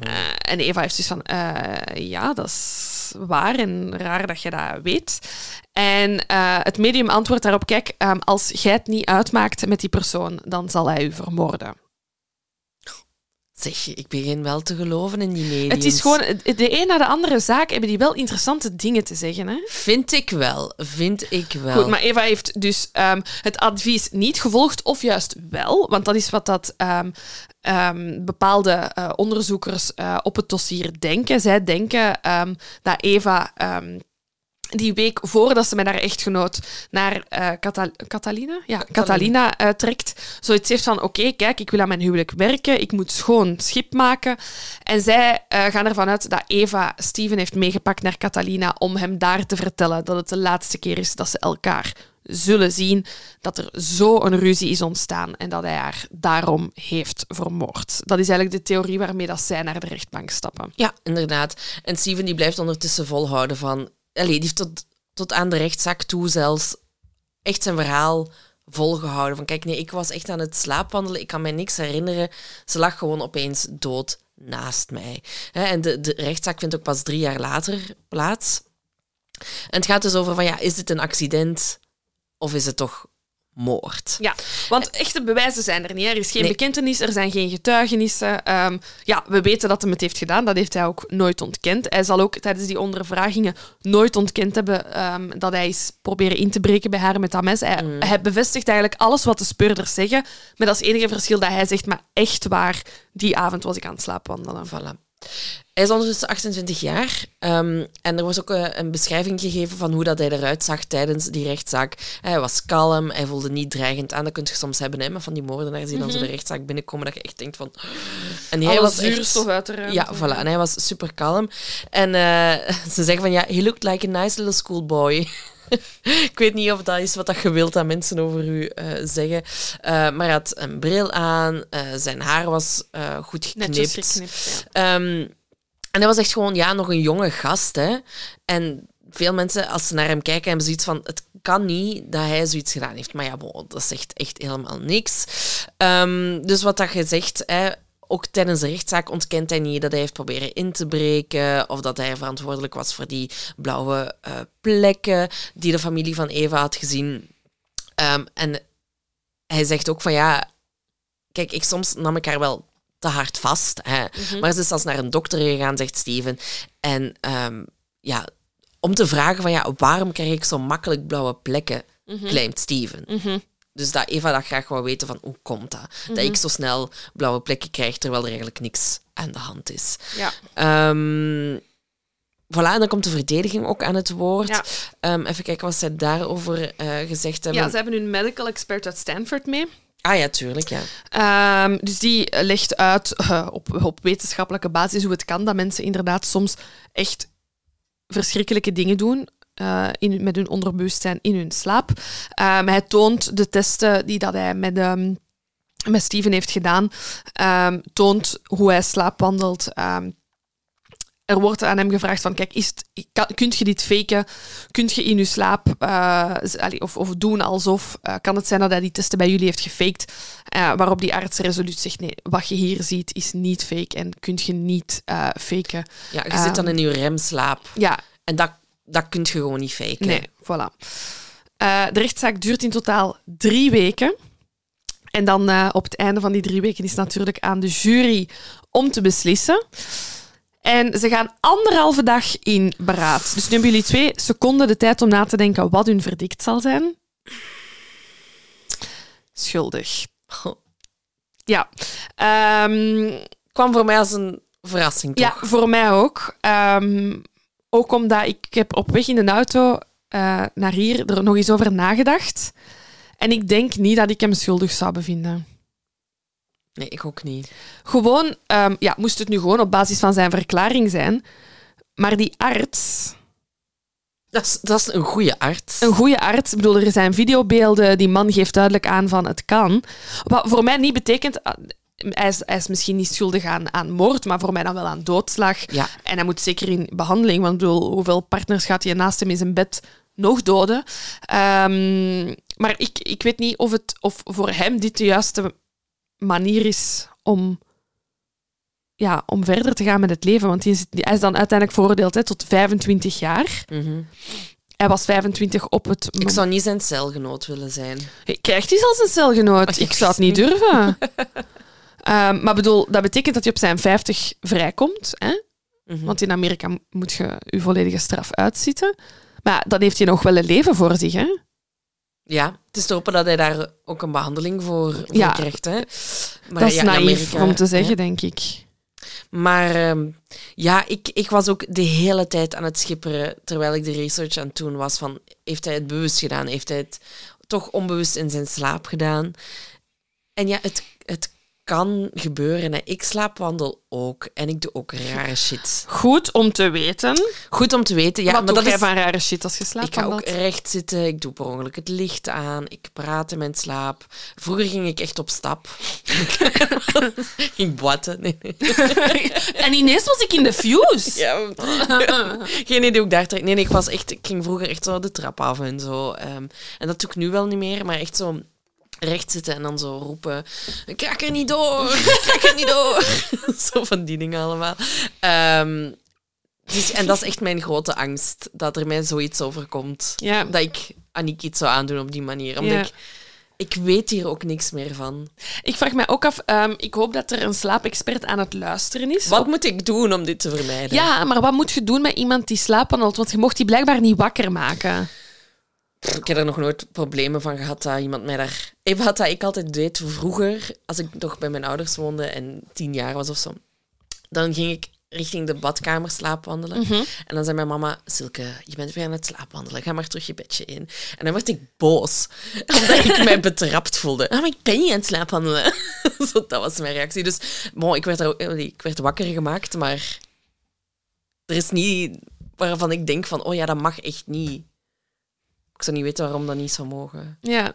Eh, en Eva heeft dus van, eh, ja, dat is waar en raar dat je dat weet. En eh, het medium antwoordt daarop, kijk, ehm, als jij het niet uitmaakt met die persoon, dan zal hij u vermoorden. Zeg, ik begin wel te geloven in die mediums. Het is gewoon, de een na de andere zaak hebben die wel interessante dingen te zeggen. Hè? Vind ik wel. Vind ik wel. Goed, maar Eva heeft dus ehm, het advies niet gevolgd, of juist wel, want dat is wat dat ehm, ehm, bepaalde eh, onderzoekers eh, op het dossier denken. Zij denken dat Eva die week voordat ze met haar echtgenoot naar eh, Cata- Catalina, ja, Catalina eh, trekt, zoiets heeft van oké, kijk, ik wil aan mijn huwelijk werken, ik moet schoon schip maken. En zij eh, gaan ervan uit dat Eva Steven heeft meegepakt naar Catalina om hem daar te vertellen dat het de laatste keer is dat ze elkaar zullen zien, dat er zo een ruzie is ontstaan en dat hij haar daarom heeft vermoord. Dat is eigenlijk de theorie waarmee dat zij naar de rechtbank stappen. Ja, inderdaad. En Steven die blijft ondertussen volhouden van... Allee, die heeft tot, tot aan de rechtszaak toe zelfs echt zijn verhaal volgehouden. Van kijk, nee, ik was echt aan het slaapwandelen. Ik kan mij niks herinneren. Ze lag gewoon opeens dood naast mij. En de, de rechtszaak vindt ook pas drie jaar later plaats. En het gaat dus over van, ja, is dit een accident of is het toch moord? Ja, want echte bewijzen zijn er niet. Er is geen Nee. bekentenis, er zijn geen getuigenissen. Ehm, ja, we weten dat hij het heeft gedaan. Dat heeft hij ook nooit ontkend. Hij zal ook tijdens die ondervragingen nooit ontkend hebben ehm, dat hij is proberen in te breken bij haar met dat mes. Hij, Mm. hij bevestigt eigenlijk alles wat de speurders zeggen. Met als enige verschil dat hij zegt, maar echt waar, die avond was ik aan het slaapwandelen. Voilà. Hij is ondertussen 28 jaar ehm, en er was ook eh, een beschrijving gegeven van hoe dat hij eruit zag tijdens die rechtszaak. Hij was kalm, hij voelde niet dreigend aan. Dat kun je soms hebben hè, met van die moordenaars die dan zo de rechtszaak binnenkomen, dat je echt denkt van... En hij Alle was echt... zuurstof uit de ruimte. Ja, voilà. En hij was super kalm. En eh, <laughs> ze zeggen van, ja, he looked like a nice little schoolboy. <laughs> ik weet niet of dat is wat dat je wilt dat mensen over u eh, zeggen. Eh, maar hij had een bril aan, eh, zijn haar was goed geknipt. Netjes geknipt, ja. Ehm, en hij was echt gewoon ja, nog een jonge gast. Hè? En veel mensen, als ze naar hem kijken, hebben zoiets van... Het kan niet dat hij zoiets gedaan heeft. Maar ja, bon, dat zegt echt helemaal niks. Ehm, dus wat dat je zegt... Hè, ook tijdens de rechtszaak ontkent hij niet dat hij heeft proberen in te breken of dat hij verantwoordelijk was voor die blauwe eh, plekken die de familie van Eva had gezien. Ehm, en hij zegt ook van ja, kijk, ik soms nam ik haar wel te hard vast. Hè. Maar ze is zelfs naar een dokter gegaan, zegt Steven. En ehm, ja, om te vragen van ja, waarom krijg ik zo makkelijk blauwe plekken, claimt Steven. Dus dat Eva dat graag wou weten van hoe komt dat? Dat ik zo snel blauwe plekken krijg, terwijl er eigenlijk niks aan de hand is. Ja. Ehm voilà, en dan komt de verdediging ook aan het woord. Ja. Ehm, even kijken wat zij daarover eh, gezegd hebben. ja, ze hebben een medical expert uit Stanford mee. Ah ja, tuurlijk, ja. Ehm, dus die legt uit eh, op, op wetenschappelijke basis hoe het kan dat mensen inderdaad soms echt verschrikkelijke dingen doen. Eh, in, met hun onderbewustzijn in hun slaap. Ehm, hij toont de testen die dat hij met, ehm, met Steven heeft gedaan. ehm, toont hoe hij slaapwandelt. Ehm, er wordt aan hem gevraagd van, kijk, is het, kan, kunt je dit faken? Kunt je in je slaap eh, of, of doen alsof? eh, kan het zijn dat hij die testen bij jullie heeft gefaked? Eh, waarop die arts resoluut zegt, nee, wat je hier ziet is niet fake en kunt je niet eh, faken. ja je zit dan in je remslaap. Ja, En dat, dat kun je gewoon niet faken. nee, voilà. Eh, de rechtszaak duurt in totaal drie weken. En dan eh, op het einde van die drie weken is het natuurlijk aan de jury om te beslissen. En ze gaan anderhalve dag in beraad. Dus nu hebben jullie twee seconden de tijd om na te denken wat hun verdict zal zijn. Schuldig. Ja. Ehm, kwam voor mij als een verrassing, toch? ja, voor mij ook. Ehm, ook omdat ik heb op weg in de auto eh, naar hier er nog eens over nagedacht. En ik denk niet dat ik hem schuldig zou bevinden. Nee, ik ook niet. Gewoon, ehm, ja, moest het nu gewoon op basis van zijn verklaring zijn. Maar die arts, Dat is, dat is een goede arts. een goede arts, ik bedoel, er zijn videobeelden, die man geeft duidelijk aan van het kan. Wat voor mij niet betekent, ah, hij is, hij is misschien niet schuldig aan, aan moord, maar voor mij dan wel aan doodslag. Ja. En hij moet zeker in behandeling, want bedoel, hoeveel partners gaat hij naast hem in zijn bed nog doden? Ehm, maar ik, ik weet niet of, het, of voor hem dit de juiste manier is om, ja, om verder te gaan met het leven. Want hij is, hij is dan uiteindelijk veroordeeld hè, tot 25 jaar. Mhm. Hij was 25 op het Ik zou niet zijn celgenoot willen zijn. Krijgt hij zelfs een celgenoot? Oh, ik zou het niet durven. <laughs> Ehm, maar bedoel, dat betekent dat hij op zijn 50 vrijkomt. Hè? Mhm. Want in Amerika moet je je volledige straf uitzitten. Maar dan heeft hij nog wel een leven voor zich. Hè? Ja, het is te hopen dat hij daar ook een behandeling voor, voor Ja. krijgt. Hè. Maar dat is ja, naïef Amerika- om te zeggen, ja. denk ik. Maar ehm, ja, ik, ik was ook de hele tijd aan het schipperen terwijl ik de research aan het doen was van heeft hij het bewust gedaan? Heeft hij het toch onbewust in zijn slaap gedaan? En ja, het, het kan gebeuren. Hè. Ik slaapwandel ook en ik doe ook rare shit. Goed om te weten. Goed om te weten. Ja, Wat maar dat jij is, van rare shit als je slaapt? ik ga ook recht zitten, ik doe per ongeluk het licht aan, ik praat in mijn slaap. Vroeger ging ik echt op stap. <laughs> ging boiten. Nee, nee. En ineens was ik in de fuse. Ja, <laughs> geen idee hoe ik daar trek. Nee, nee, ik was echt, ik ging vroeger echt zo de trap af en zo. ehm, en dat doe ik nu wel niet meer, maar echt zo recht zitten en dan zo roepen: Ik raak er niet door, <laughs> ik raak er niet door. <laughs> zo van die dingen allemaal. Ehm, dus, en dat is echt mijn grote angst, dat er mij zoiets overkomt. Ja. Dat ik Aniek iets zou aandoen op die manier. Omdat Ja. ik, ik weet hier ook niks meer van. Ik vraag mij ook af, ehm, ik hoop dat er een slaapexpert aan het luisteren is. Wat moet ik doen om dit te vermijden? Ja, maar wat moet je doen met iemand die slaapwandelt? Want je mocht die blijkbaar niet wakker maken. Ik heb er nog nooit problemen van gehad dat iemand mij daar... Even had dat ik altijd deed vroeger, als ik nog bij mijn ouders woonde en tien jaar was of zo. Dan ging ik richting de badkamer slaapwandelen. Mhm. En dan zei mijn mama, Silke, je bent weer aan het slaapwandelen. Ga maar terug je bedje in. En dan werd ik boos, <laughs> omdat ik mij betrapt voelde. Ah, maar ik ben niet aan het slaapwandelen. <laughs> zo, dat was mijn reactie. Dus bon, ik, werd er, ook- ik werd wakker gemaakt, maar er is niet waarvan ik denk van, oh ja, dat mag echt niet. Ik zou niet weten waarom dat niet zou mogen. Ja,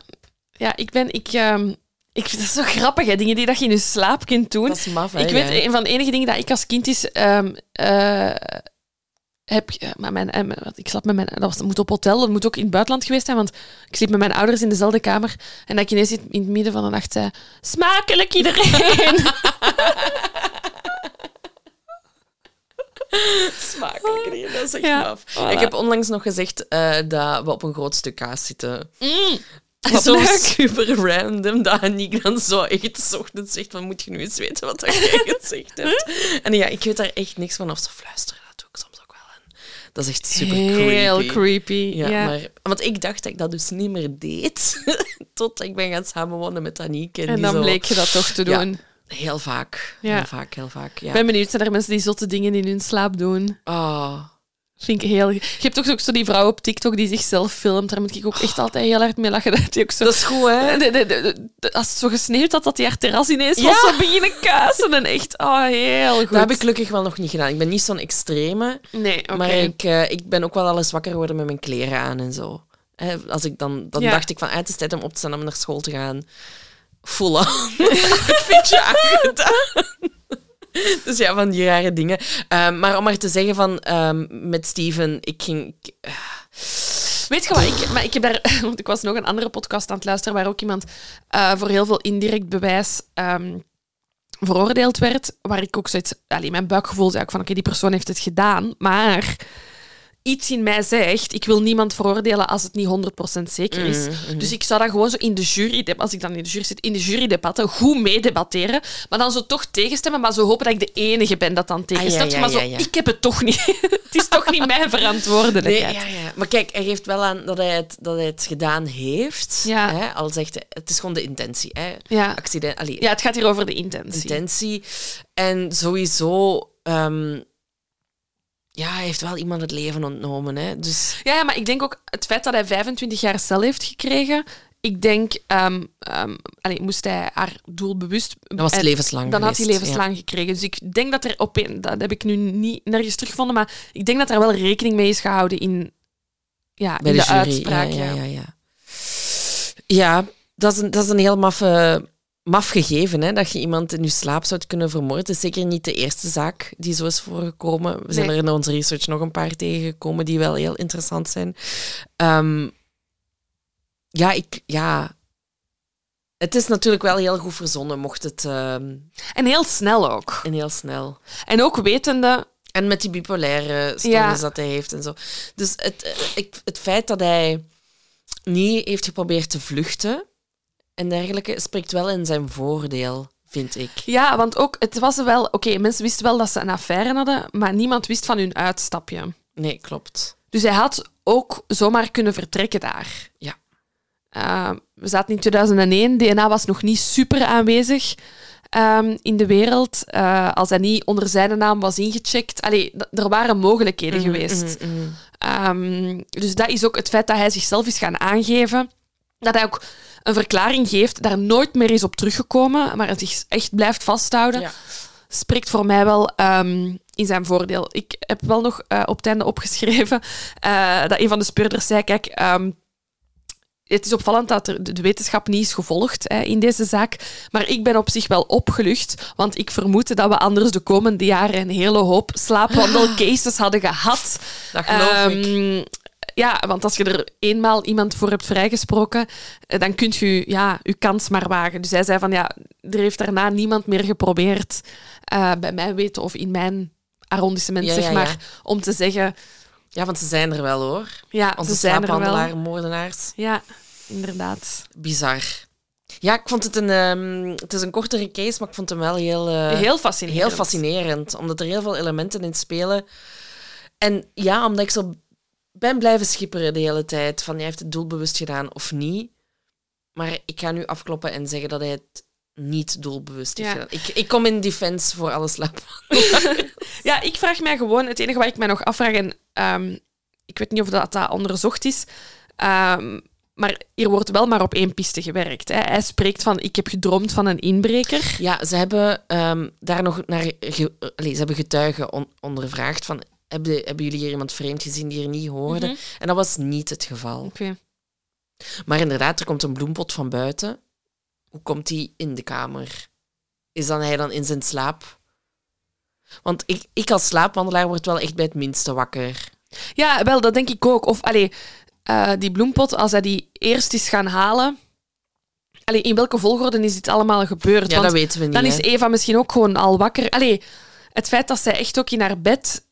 ja ik ben... Ik, ehm, ik vind het zo grappig, hè, dingen die dat je in je slaap kunt doen. Dat is maf, hè? Ik weet, ja. een van de enige dingen dat ik als kind is... ehm, eh, heb, eh, maar mijn, eh, mijn- ik slaap met mijn... Dat was, moet op hotel, dat moet ook in het buitenland geweest zijn, want ik sliep met mijn ouders in dezelfde kamer. En dat ik ineens in in het midden van de nacht zei... Smakelijk iedereen! <laughs> <laughs> Smakelijk, nee, dat is echt Ja, maf. voilà. Ik heb onlangs nog gezegd eh, dat we op een groot stuk kaas zitten. Mm, wat Zo leuk. <laughs> super random dat Aniek dan zo echt 's ochtends zegt van moet je nu eens weten wat dat jij <laughs> gezegd hebt. En ja, ik weet daar echt niks van. Of ze fluisteren, dat doe ik soms ook wel. En dat is echt super Heel creepy. creepy. Ja, Ja, Maar, want ik dacht dat ik dat dus niet meer deed. Tot ik ben gaan samenwonen met Aniek. En, En die dan zo- bleek je dat toch te Ja. Heel vaak. Ja. Heel vaak, heel vaak. Ja. Ik ben benieuwd, zijn er mensen die zotte dingen in hun slaap doen? Oh. Vind ik heel... Je hebt toch ook zo die vrouw op TikTok die zichzelf filmt. Daar moet ik ook echt altijd heel hard mee lachen. <laughs> Dat die ook zo... Dat is goed, hè? De- de- de- de- als het zo gesneeuwd had, dat die haar terras ineens Ja. was zo beginnen kuisen. En echt, oh, heel goed. Dat heb ik gelukkig wel nog niet gedaan. Ik ben niet zo'n extreme. Nee, oké. Maar ik, eh, ik ben ook wel alles wakker geworden met mijn kleren aan en zo. Hè, als ik dan, dan Ja. dacht ik van, ah, het is tijd om op te staan om naar school te gaan. Full on. ik vind je aangedaan. dus ja, van die rare dingen. Ehm, maar om maar te zeggen van, ehm, met Steven, ik ging... eh, Weet je wat, ik, maar ik heb daar... <laughs> Want ik was nog een andere podcast aan het luisteren waar ook iemand eh, voor heel veel indirect bewijs ehm, veroordeeld werd. Waar ik ook zoiets... Allee, mijn buikgevoel zei ook van, oké, die persoon heeft het gedaan. Maar iets in mij zegt, ik wil niemand veroordelen als het niet 100% zeker is. Dus ik zou dan gewoon zo in de jury, als ik dan in de jury zit, in de jurydebatten goed meedebatteren. Maar dan zo toch tegenstemmen, maar zo hopen dat ik de enige ben dat dan tegenstemt. Ah, ja, ja, maar zo, ja, ik heb het toch niet. <laughs> het is toch niet mijn Nee, verantwoordelijkheid. ja, ja. Maar kijk, hij geeft wel aan dat hij het, dat hij het gedaan heeft. Hè? Al zegt hij, het is gewoon de intentie. Hè? Ja. Accident, allee, Ja, het gaat hier over de intentie. intentie. En sowieso, ehm, ja, hij heeft wel iemand het leven ontnomen. Hè? Dus Ja, ja, maar ik denk ook het feit dat hij 25 jaar cel heeft gekregen. Ik denk, ehm, ehm, allee, moest hij haar doelbewust. dat was en levenslang Dan had hij levenslang gekregen. Dus ik denk dat er op een, dat heb ik nu niet nergens teruggevonden, maar ik denk dat er wel rekening mee is gehouden in, ja, Bij in de, de, jury. uitspraak. ja, Ja, ja, ja, ja. Ja, dat is een, dat is een heel maffe, maf gegeven, hè? dat je iemand in je slaap zou kunnen vermoorden. Het is zeker niet de eerste zaak die zo is voorgekomen. We zijn er in onze research nog een paar tegengekomen die wel heel interessant zijn. Ehm, ja, ik... Ja... Het is natuurlijk wel heel goed verzonnen, mocht het... ehm, En heel snel ook. en heel snel. En ook wetende, En met die bipolaire stoornis Ja. dat hij heeft en zo. Dus het, eh, ik, het feit dat hij niet heeft geprobeerd te vluchten en dergelijke, spreekt wel in zijn voordeel, vind ik. ja, want ook, het was wel, oké, mensen wisten wel dat ze een affaire hadden, maar niemand wist van hun uitstapje. Nee, klopt. Dus hij had ook zomaar kunnen vertrekken daar. Ja. Uh, we zaten in 2001, DNA was nog niet super aanwezig ehm, in de wereld. Uh, als hij niet onder zijn naam was ingecheckt. Allee, er waren mogelijkheden geweest. Mhm, mhm. Um, dus dat is ook het feit dat hij zichzelf is gaan aangeven. Dat hij ook een verklaring geeft, daar nooit meer is op teruggekomen, maar het zich echt blijft vasthouden Ja. spreekt voor mij wel ehm, in zijn voordeel. Ik heb wel nog eh, op het einde opgeschreven eh, dat een van de speurders zei: Kijk, ehm, het is opvallend dat er de wetenschap niet is gevolgd hè, in deze zaak. Maar ik ben op zich wel opgelucht, want ik vermoedde dat we anders de komende jaren een hele hoop slaapwandelcases hadden gehad. Dat geloof ik. Ja, want als je er eenmaal iemand voor hebt vrijgesproken, eh, dan kunt je ja, je kans maar wagen. Dus hij zei van ja, er heeft daarna niemand meer geprobeerd, eh, bij mij weten of in mijn arrondissement, Ja, zeg maar, ja. om te zeggen, Ja, want ze zijn er wel hoor. ja, Onze ze zijn er wel. moordenaars. Ja, inderdaad. Bizar. Ja, ik vond het een... ehm, het is een kortere case, maar ik vond hem wel heel... eh, Heel fascinerend. Heel fascinerend, omdat er heel veel elementen in spelen. En ja, omdat ik zo ben blijven schipperen de hele tijd, van hij heeft het doelbewust gedaan of niet. Maar ik ga nu afkloppen en zeggen dat hij het niet doelbewust heeft Ja. gedaan. Ik, ik kom in defense voor alle slaap. <laughs> Ja, ik vraag mij gewoon, het enige wat ik mij nog afvraag, en ehm, ik weet niet of dat, dat onderzocht is, ehm, maar hier wordt wel maar op één piste gewerkt. Hè. Hij spreekt van, ik heb gedroomd van een inbreker. Ja, ze hebben ehm, daar nog naar... Allee, ze hebben getuigen on- ondervraagd van... Hebben, hebben jullie hier iemand vreemd gezien die er niet hoorde? Mhm. En dat was niet het geval. Oké. Maar inderdaad, er komt een bloempot van buiten. Hoe komt die in de kamer? Is dan hij dan in zijn slaap? Want ik, ik als slaapwandelaar word wel echt bij het minste wakker. Ja, wel, dat denk ik ook. Of, allee, eh, die bloempot, als hij die eerst is gaan halen... Allee, in welke volgorde is dit allemaal gebeurd? Ja, Want dat weten we niet. dan is. Eva misschien ook gewoon al wakker. Allee, het feit dat zij echt ook in haar bed...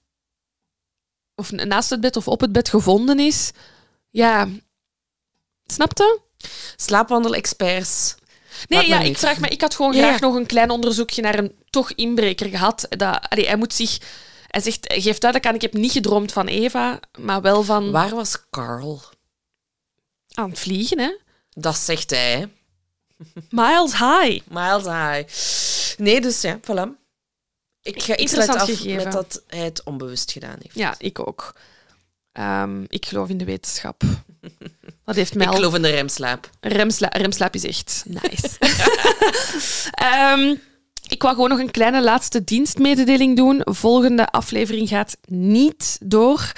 Of naast het bed of op het bed gevonden is... Ja... Snapte? Slaapwandelexperts. Nee, ja, ik vraag me... Ik had gewoon Ja, graag nog een klein onderzoekje naar een toch inbreker gehad. Dat, allee, hij moet zich... Hij zegt, geeft duidelijk aan, ik heb niet gedroomd van Eva, maar wel van Waar was Carl? aan het vliegen, hè. Dat zegt hij. Miles high. Miles high. Nee, dus ja, voilà. Ik, ga, sluit af gegeven. met dat hij het onbewust gedaan heeft. Ja, ik ook. Ehm, ik geloof in de wetenschap. <laughs> Dat heeft mij Ik geloof in de remslaap. Remsla remslaap is echt <laughs> nice. <laughs> Ehm, ik wou gewoon nog een kleine laatste dienstmededeling doen. Volgende aflevering gaat niet door.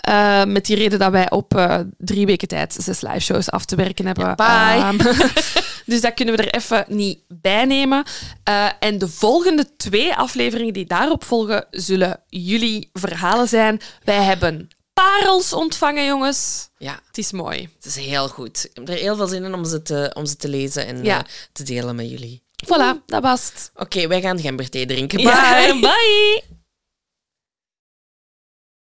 Eh, met die reden dat wij op eh, drie weken tijd zes live shows af te werken hebben. Ja, bye. Ehm, <laughs> dus dat kunnen we er even niet bij nemen. Eh, en de volgende twee afleveringen die daarop volgen, zullen jullie verhalen zijn. Wij hebben parels ontvangen, jongens. Ja, Het is mooi. het is heel goed. Ik heb er heel veel zin in om ze te, om ze te lezen en Ja. te delen met jullie. Voilà, dat was het. Oké, wij gaan gemberthee drinken. Bye! Ja, bye. <laughs>